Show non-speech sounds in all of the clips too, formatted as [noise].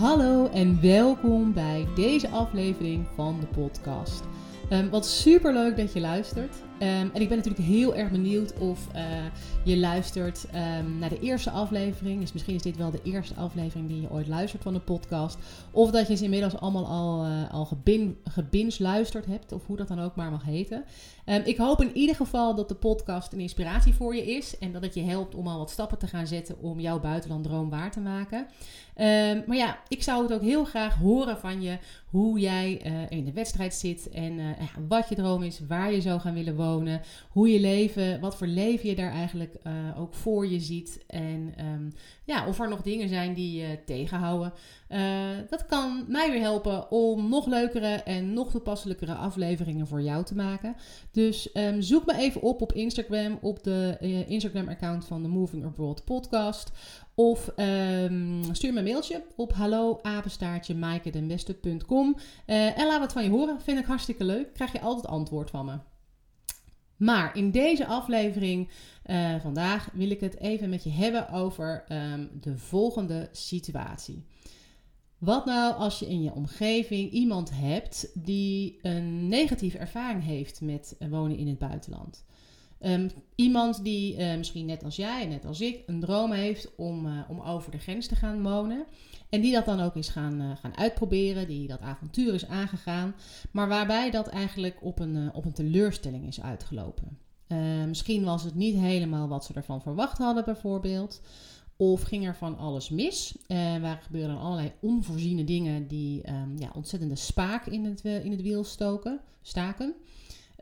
Hallo en welkom bij deze aflevering van de podcast. Um, wat super leuk dat je luistert. Um, en ik ben natuurlijk heel erg benieuwd of uh, je luistert um, naar de eerste aflevering. Dus misschien is dit wel de eerste aflevering die je ooit luistert van de podcast. Of dat je ze inmiddels allemaal al, uh, al gebin, gebins luisterd hebt. Of hoe dat dan ook maar mag heten. ik hoop in ieder geval dat de podcast een inspiratie voor je is. En dat het je helpt om al wat stappen te gaan zetten om jouw buitenlanddroom waar te maken. maar ja, ik zou het ook heel graag horen van je hoe jij uh, in de wedstrijd zit. En wat je droom is, waar je zou gaan willen wonen hoe je leven, wat voor leven je daar eigenlijk uh, ook voor je ziet. En um, ja, of er nog dingen zijn die je tegenhouden. Uh, dat kan mij weer helpen om nog leukere en nog toepasselijkere afleveringen voor jou te maken. Dus um, zoek me even op op Instagram, op de uh, Instagram-account van de Moving Abroad podcast. Of um, stuur me een mailtje op hallo apenstaartje uh, en laat wat van je horen. Vind ik hartstikke leuk. Krijg je altijd antwoord van me. Maar in deze aflevering uh, vandaag wil ik het even met je hebben over um, de volgende situatie. Wat nou als je in je omgeving iemand hebt die een negatieve ervaring heeft met wonen in het buitenland? Um, iemand die uh, misschien net als jij, net als ik, een droom heeft om, uh, om over de grens te gaan wonen. En die dat dan ook is gaan, uh, gaan uitproberen, die dat avontuur is aangegaan. Maar waarbij dat eigenlijk op een, op een teleurstelling is uitgelopen. misschien was het niet helemaal wat ze ervan verwacht hadden, bijvoorbeeld. Of ging er van alles mis? waar gebeuren allerlei onvoorziene dingen die um, ja, ontzettende spaak in het, in het wiel stoken, staken.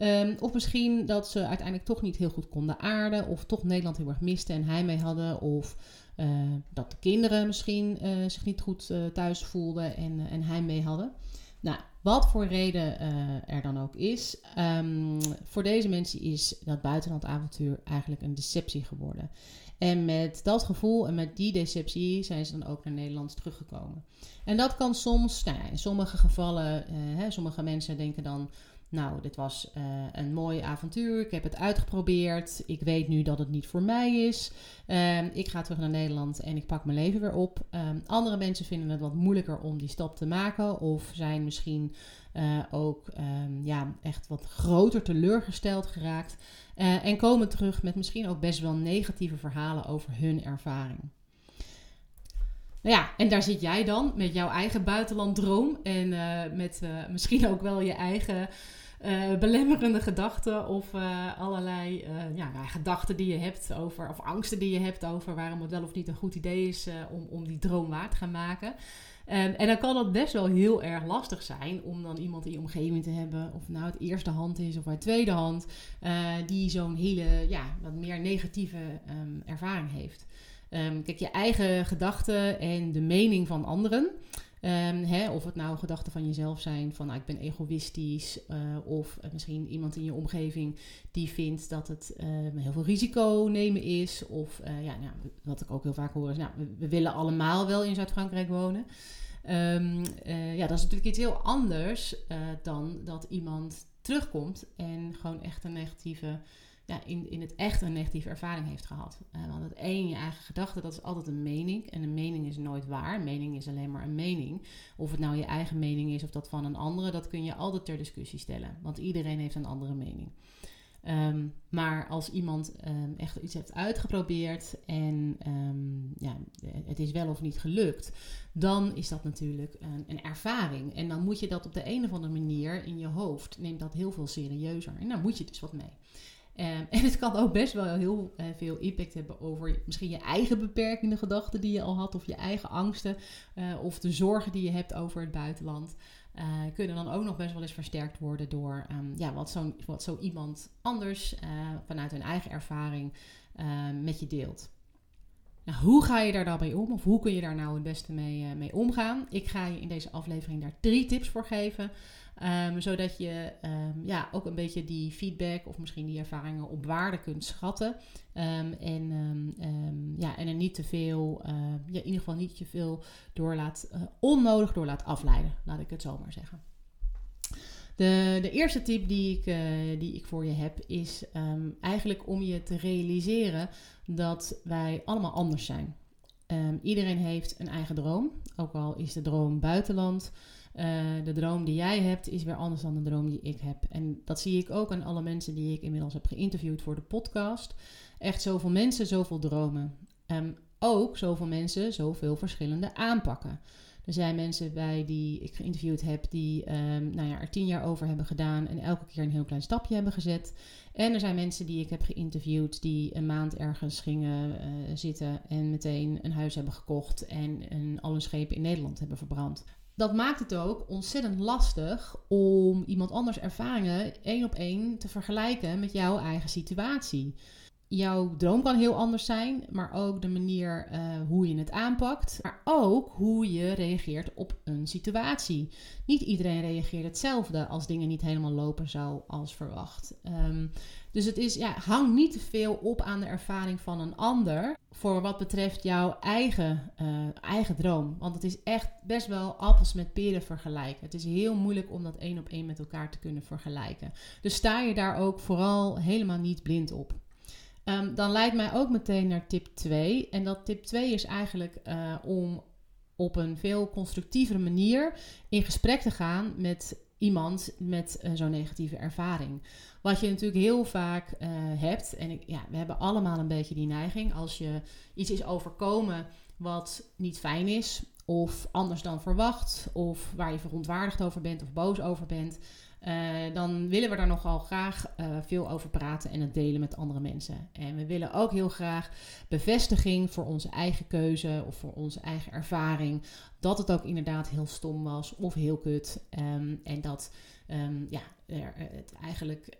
Um, of misschien dat ze uiteindelijk toch niet heel goed konden aarden. Of toch Nederland heel erg misten en hij mee hadden. Of uh, dat de kinderen misschien uh, zich niet goed uh, thuis voelden en, en hij mee hadden. Nou, wat voor reden er dan ook is. Um, voor deze mensen is dat buitenlandavontuur eigenlijk een deceptie geworden. En met dat gevoel en met die deceptie zijn ze dan ook naar Nederland teruggekomen. En dat kan soms, nou in sommige gevallen, hè, sommige mensen denken dan nou, dit was uh, een mooi avontuur. Ik heb het uitgeprobeerd. Ik weet nu dat het niet voor mij is. Uh, ik ga terug naar Nederland en ik pak mijn leven weer op. Uh, andere mensen vinden het wat moeilijker om die stap te maken. Of zijn misschien uh, ook ehm, ja, echt wat groter teleurgesteld geraakt. Eh, en komen terug met misschien ook best wel negatieve verhalen over hun ervaring. Nou ja, en daar zit jij dan met jouw eigen buitenlanddroom. En met misschien ook wel je eigen uh, belemmerende gedachten of allerlei uh, ja, nou, gedachten die je hebt over, of angsten die je hebt over waarom het wel of niet een goed idee is om, om die droom waar te gaan maken. Um, en dan kan het best wel heel erg lastig zijn om dan iemand in je omgeving te hebben, of nou het eerste hand is of uit tweede hand, die zo'n hele, ja, wat meer negatieve um, ervaring heeft. Um, kijk, je eigen gedachten en de mening van anderen. Um, hè, of het nou gedachten van jezelf zijn, van nou, ik ben egoïstisch. Uh, of misschien iemand in je omgeving die vindt dat het uh, heel veel risico nemen is. Of uh, ja, nou, wat ik ook heel vaak hoor is, nou, we, willen allemaal wel in Zuid-Frankrijk wonen. Ja, dat is natuurlijk iets heel anders dan dat iemand terugkomt en gewoon echt een negatieve ja, in, in het echt een negatieve ervaring heeft gehad. Uh, want het één, je eigen gedachte, dat is altijd een mening. En een mening is nooit waar. Mening is alleen maar een mening. Of het nou je eigen mening is of dat van een andere, dat kun je altijd ter discussie stellen. Want iedereen heeft een andere mening. Ehm, maar als iemand um, echt iets heeft uitgeprobeerd en ja, het is wel of niet gelukt, dan is dat natuurlijk een, een, ervaring. En dan moet je dat op de een of andere manier in je hoofd, neemt dat heel veel serieuzer. En daar moet je dus wat mee. Um, [laughs] en het kan ook best wel heel uh, veel impact hebben over misschien je eigen beperkende gedachten die je al had, of je eigen angsten, uh, of de zorgen die je hebt over het buitenland. Uh, kunnen dan ook nog best wel eens versterkt worden door um, ja, wat, zo, wat zo iemand anders vanuit hun eigen ervaring met je deelt. Nou, hoe ga je daar dan mee om? Of hoe kun je daar nou het beste mee, mee omgaan? Ik ga je in deze aflevering daar drie tips voor geven. Um, zodat je um, ja, ook een beetje die feedback of misschien die ervaringen op waarde kunt schatten. Um, en, ja, en er niet te veel, uh, ja, in ieder geval niet te veel door laat, uh, onnodig door laat afleiden. Laat ik het zo maar zeggen. De, de eerste tip die ik, uh, die ik voor je heb is eigenlijk om je te realiseren dat wij allemaal anders zijn. iedereen heeft een eigen droom, ook al is de droom buitenland. Uh, de droom die jij hebt is weer anders dan de droom die ik heb. En dat zie ik ook aan alle mensen die ik inmiddels heb geïnterviewd voor de podcast. Echt zoveel mensen, zoveel dromen. Um, ook zoveel mensen, zoveel verschillende aanpakken. Er zijn mensen bij die ik geïnterviewd heb die um, nou ja, er tien jaar over hebben gedaan en elke keer een heel klein stapje hebben gezet. En er zijn mensen die ik heb geïnterviewd die een maand ergens gingen uh, zitten en meteen een huis hebben gekocht en een, al hun schepen in Nederland hebben verbrand dat maakt het ook ontzettend lastig om iemand anders ervaringen één op één te vergelijken met jouw eigen situatie. Jouw droom kan heel anders zijn, maar ook de manier uh, hoe je het aanpakt, maar ook hoe je reageert op een situatie. Niet iedereen reageert hetzelfde als dingen niet helemaal lopen zoals verwacht. Um, dus het is, ja, hang niet te veel op aan de ervaring van een ander voor wat betreft jouw eigen, uh, eigen droom. Want het is echt best wel appels met peren vergelijken. Het is heel moeilijk om dat één op één met elkaar te kunnen vergelijken. Dus sta je daar ook vooral helemaal niet blind op. Um, dan leidt mij ook meteen naar tip 2. En dat tip 2 is eigenlijk uh, om op een veel constructievere manier in gesprek te gaan met iemand met uh, zo'n negatieve ervaring. Wat je natuurlijk heel vaak uh, hebt, en ik, ja, we hebben allemaal een beetje die neiging, als je iets is overkomen wat niet fijn is, of anders dan verwacht, of waar je verontwaardigd over bent of boos over bent, uh, dan willen we daar nogal graag uh, veel over praten en het delen met andere mensen. En we willen ook heel graag bevestiging voor onze eigen keuze of voor onze eigen ervaring. Dat het ook inderdaad heel stom was of heel kut. Um, en dat um, ja, er, het eigenlijk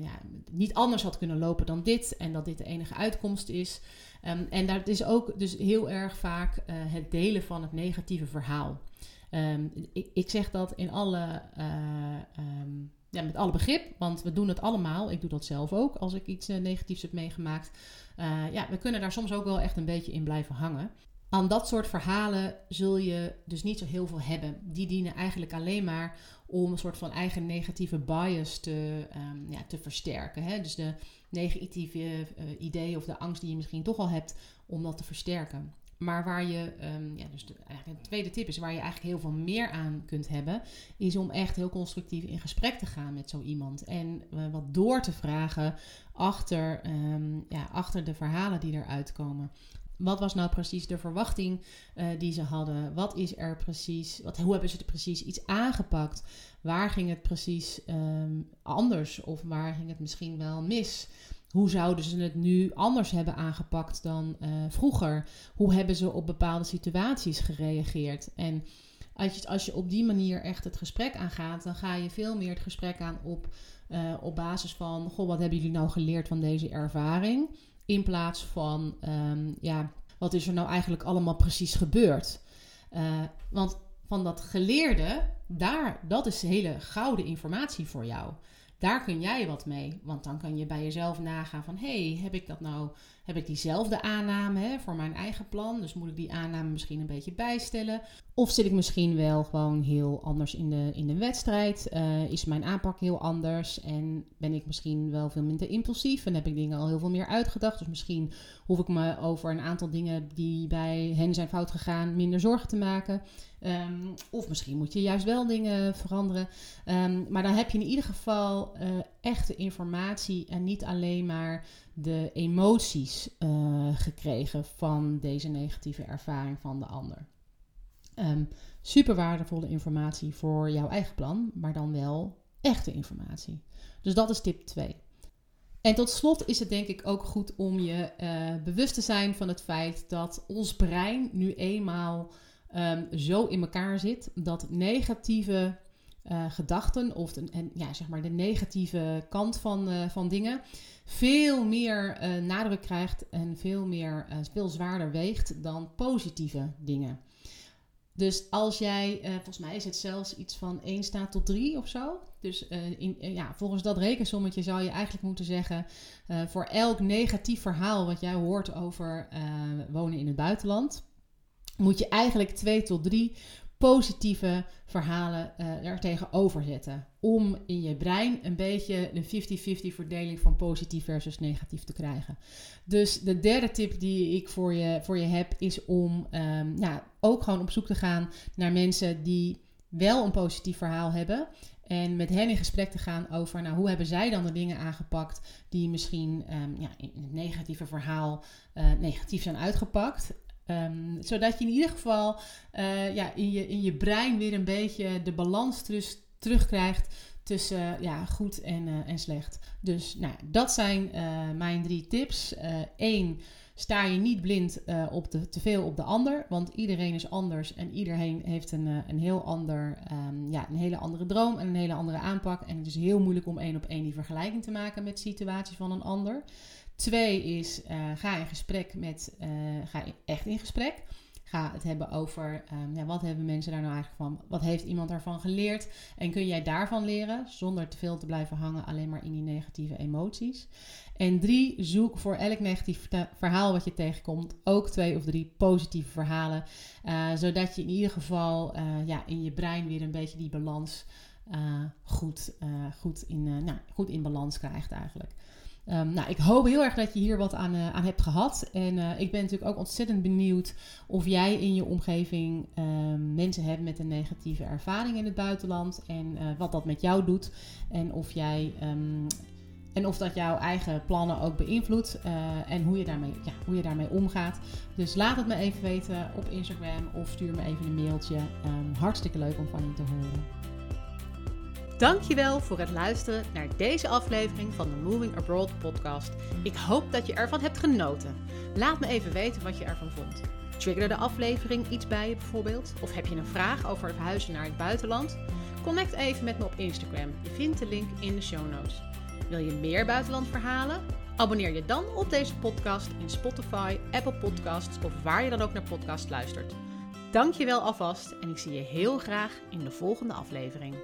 ja, niet anders had kunnen lopen dan dit. En dat dit de enige uitkomst is. Um, en dat is ook dus heel erg vaak het delen van het negatieve verhaal. Um, ik, ik, zeg dat in alle, uh, um, ja, met alle begrip, want we doen het allemaal. Ik doe dat zelf ook als ik iets uh, negatiefs heb meegemaakt. Uh, ja, we kunnen daar soms ook wel echt een beetje in blijven hangen. Aan dat soort verhalen zul je dus niet zo heel veel hebben. Die dienen eigenlijk alleen maar om een soort van eigen negatieve bias te, um, ja, te versterken. Hè? Dus de negatieve ideeën of de angst die je misschien toch al hebt, om dat te versterken. Maar waar je, um, ja, dus de, eigenlijk de tweede tip is, waar je eigenlijk heel veel meer aan kunt hebben, is om echt heel constructief in gesprek te gaan met zo iemand. En uh, wat door te vragen achter, um, ja, achter de verhalen die eruit komen. Wat was nou precies de verwachting uh, die ze hadden? Wat is er precies? Wat, hoe hebben ze het precies iets aangepakt? Waar ging het precies um, anders? Of waar ging het misschien wel mis? Hoe zouden ze het nu anders hebben aangepakt dan uh, vroeger? Hoe hebben ze op bepaalde situaties gereageerd? En als je, als je op die manier echt het gesprek aangaat, dan ga je veel meer het gesprek aan op, uh, op basis van: Goh, wat hebben jullie nou geleerd van deze ervaring? In plaats van: um, ja, wat is er nou eigenlijk allemaal precies gebeurd? Uh, want van dat geleerde, daar, dat is hele gouden informatie voor jou. Daar kun jij wat mee. Want dan kan je bij jezelf nagaan van... hey, heb ik dat nou... heb ik diezelfde aanname hè, voor mijn eigen plan? Dus moet ik die aanname misschien een beetje bijstellen? Of zit ik misschien wel gewoon heel anders in de, in de wedstrijd? Uh, is mijn aanpak heel anders? En ben ik misschien wel veel minder impulsief? En heb ik dingen al heel veel meer uitgedacht? Dus misschien hoef ik me over een aantal dingen die bij hen zijn fout gegaan... minder zorgen te maken... Um, of misschien moet je juist wel dingen veranderen. Um, maar dan heb je in ieder geval uh, echte informatie en niet alleen maar de emoties uh, gekregen van deze negatieve ervaring van de ander. Um, super waardevolle informatie voor jouw eigen plan, maar dan wel echte informatie. Dus dat is tip 2. En tot slot is het denk ik ook goed om je uh, bewust te zijn van het feit dat ons brein nu eenmaal um, zo in elkaar zit dat negatieve uh, gedachten of de, en, ja, zeg maar de negatieve kant van, uh, van dingen veel meer nadruk krijgt en veel, meer, veel zwaarder weegt dan positieve dingen. Dus als jij, volgens mij is het zelfs iets van 1 staat tot 3 of zo. Dus in, ja, volgens dat rekensommetje zou je eigenlijk moeten zeggen: voor elk negatief verhaal wat jij hoort over wonen in het buitenland, moet je eigenlijk 2 tot 3 positieve verhalen er tegenover zetten. Om in je brein een beetje een 50-50 verdeling van positief versus negatief te krijgen. Dus de derde tip die ik voor je, voor je heb is om um, ja, ook gewoon op zoek te gaan naar mensen die wel een positief verhaal hebben. En met hen in gesprek te gaan over nou, hoe hebben zij dan de dingen aangepakt die misschien um, ja, in het negatieve verhaal uh, negatief zijn uitgepakt. Um, zodat je in ieder geval uh, ja, in, je, in je brein weer een beetje de balans terug, terugkrijgt tussen ja, goed en, uh, en slecht. Dus nou, dat zijn uh, mijn drie tips. Eén, sta je niet blind op te veel op de ander, want iedereen is anders en iedereen heeft een, een, heel ander, um, ja, een hele andere droom en een hele andere aanpak. En het is heel moeilijk om één op één die vergelijking te maken met situaties van een ander. Twee is, ga in gesprek met, ga echt in gesprek. Ga het hebben over, um, ja, wat hebben mensen daar nou eigenlijk van? Wat heeft iemand daarvan geleerd? En kun jij daarvan leren, zonder te veel te blijven hangen alleen maar in die negatieve emoties? En drie, zoek voor elk negatief verhaal wat je tegenkomt ook twee of drie positieve verhalen. Uh, zodat je in ieder geval ja, in je brein weer een beetje die balans goed, goed, in, nou, goed in balans krijgt eigenlijk. Um, nou, ik hoop heel erg dat je hier wat aan, uh, aan hebt gehad. En uh, ik ben natuurlijk ook ontzettend benieuwd of jij in je omgeving um, mensen hebt met een negatieve ervaring in het buitenland. En uh, wat dat met jou doet. En of jij. Um, en of dat jouw eigen plannen ook beïnvloedt en hoe je, daarmee, ja, hoe je daarmee omgaat. Dus laat het me even weten op Instagram of stuur me even een mailtje. hartstikke leuk om van je te horen. Dankjewel voor het luisteren naar deze aflevering van de Moving Abroad podcast. Ik hoop dat je ervan hebt genoten. Laat me even weten wat je ervan vond. Triggerde de aflevering iets bij je bijvoorbeeld? Of heb je een vraag over verhuizen naar het buitenland? Connect even met me op Instagram. Je vindt de link in de show notes. Wil je meer buitenlandverhalen? Abonneer je dan op deze podcast in Spotify, Apple Podcasts of waar je dan ook naar podcast luistert. Dankjewel alvast en ik zie je heel graag in de volgende aflevering.